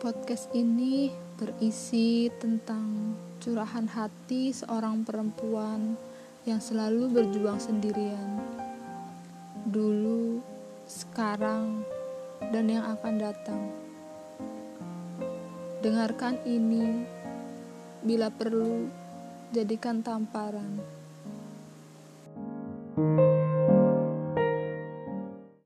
Podcast ini berisi tentang curahan hati seorang perempuan yang selalu berjuang sendirian. Dulu, sekarang, dan yang akan datang. Dengarkan ini, bila perlu, jadikan tamparan. thank you